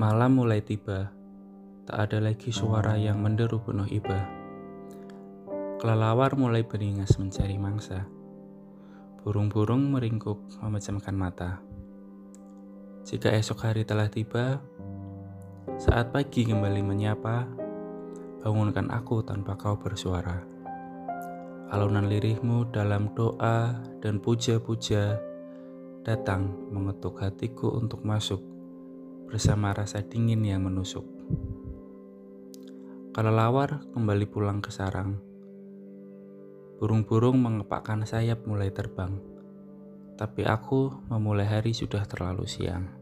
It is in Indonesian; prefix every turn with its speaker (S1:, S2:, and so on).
S1: Malam mulai tiba, tak ada lagi suara yang menderu penuh iba. Kelelawar mulai beringas mencari mangsa. Burung-burung meringkuk memejamkan mata. Jika esok hari telah tiba, saat pagi kembali menyapa, bangunkan aku tanpa kau bersuara. Alunan lirihmu dalam doa dan puja-puja datang mengetuk hatiku untuk masuk bersama rasa dingin yang menusuk. Kelelawar kembali pulang ke sarang. Burung-burung mengepakkan sayap mulai terbang, tapi aku memulai hari sudah terlalu siang.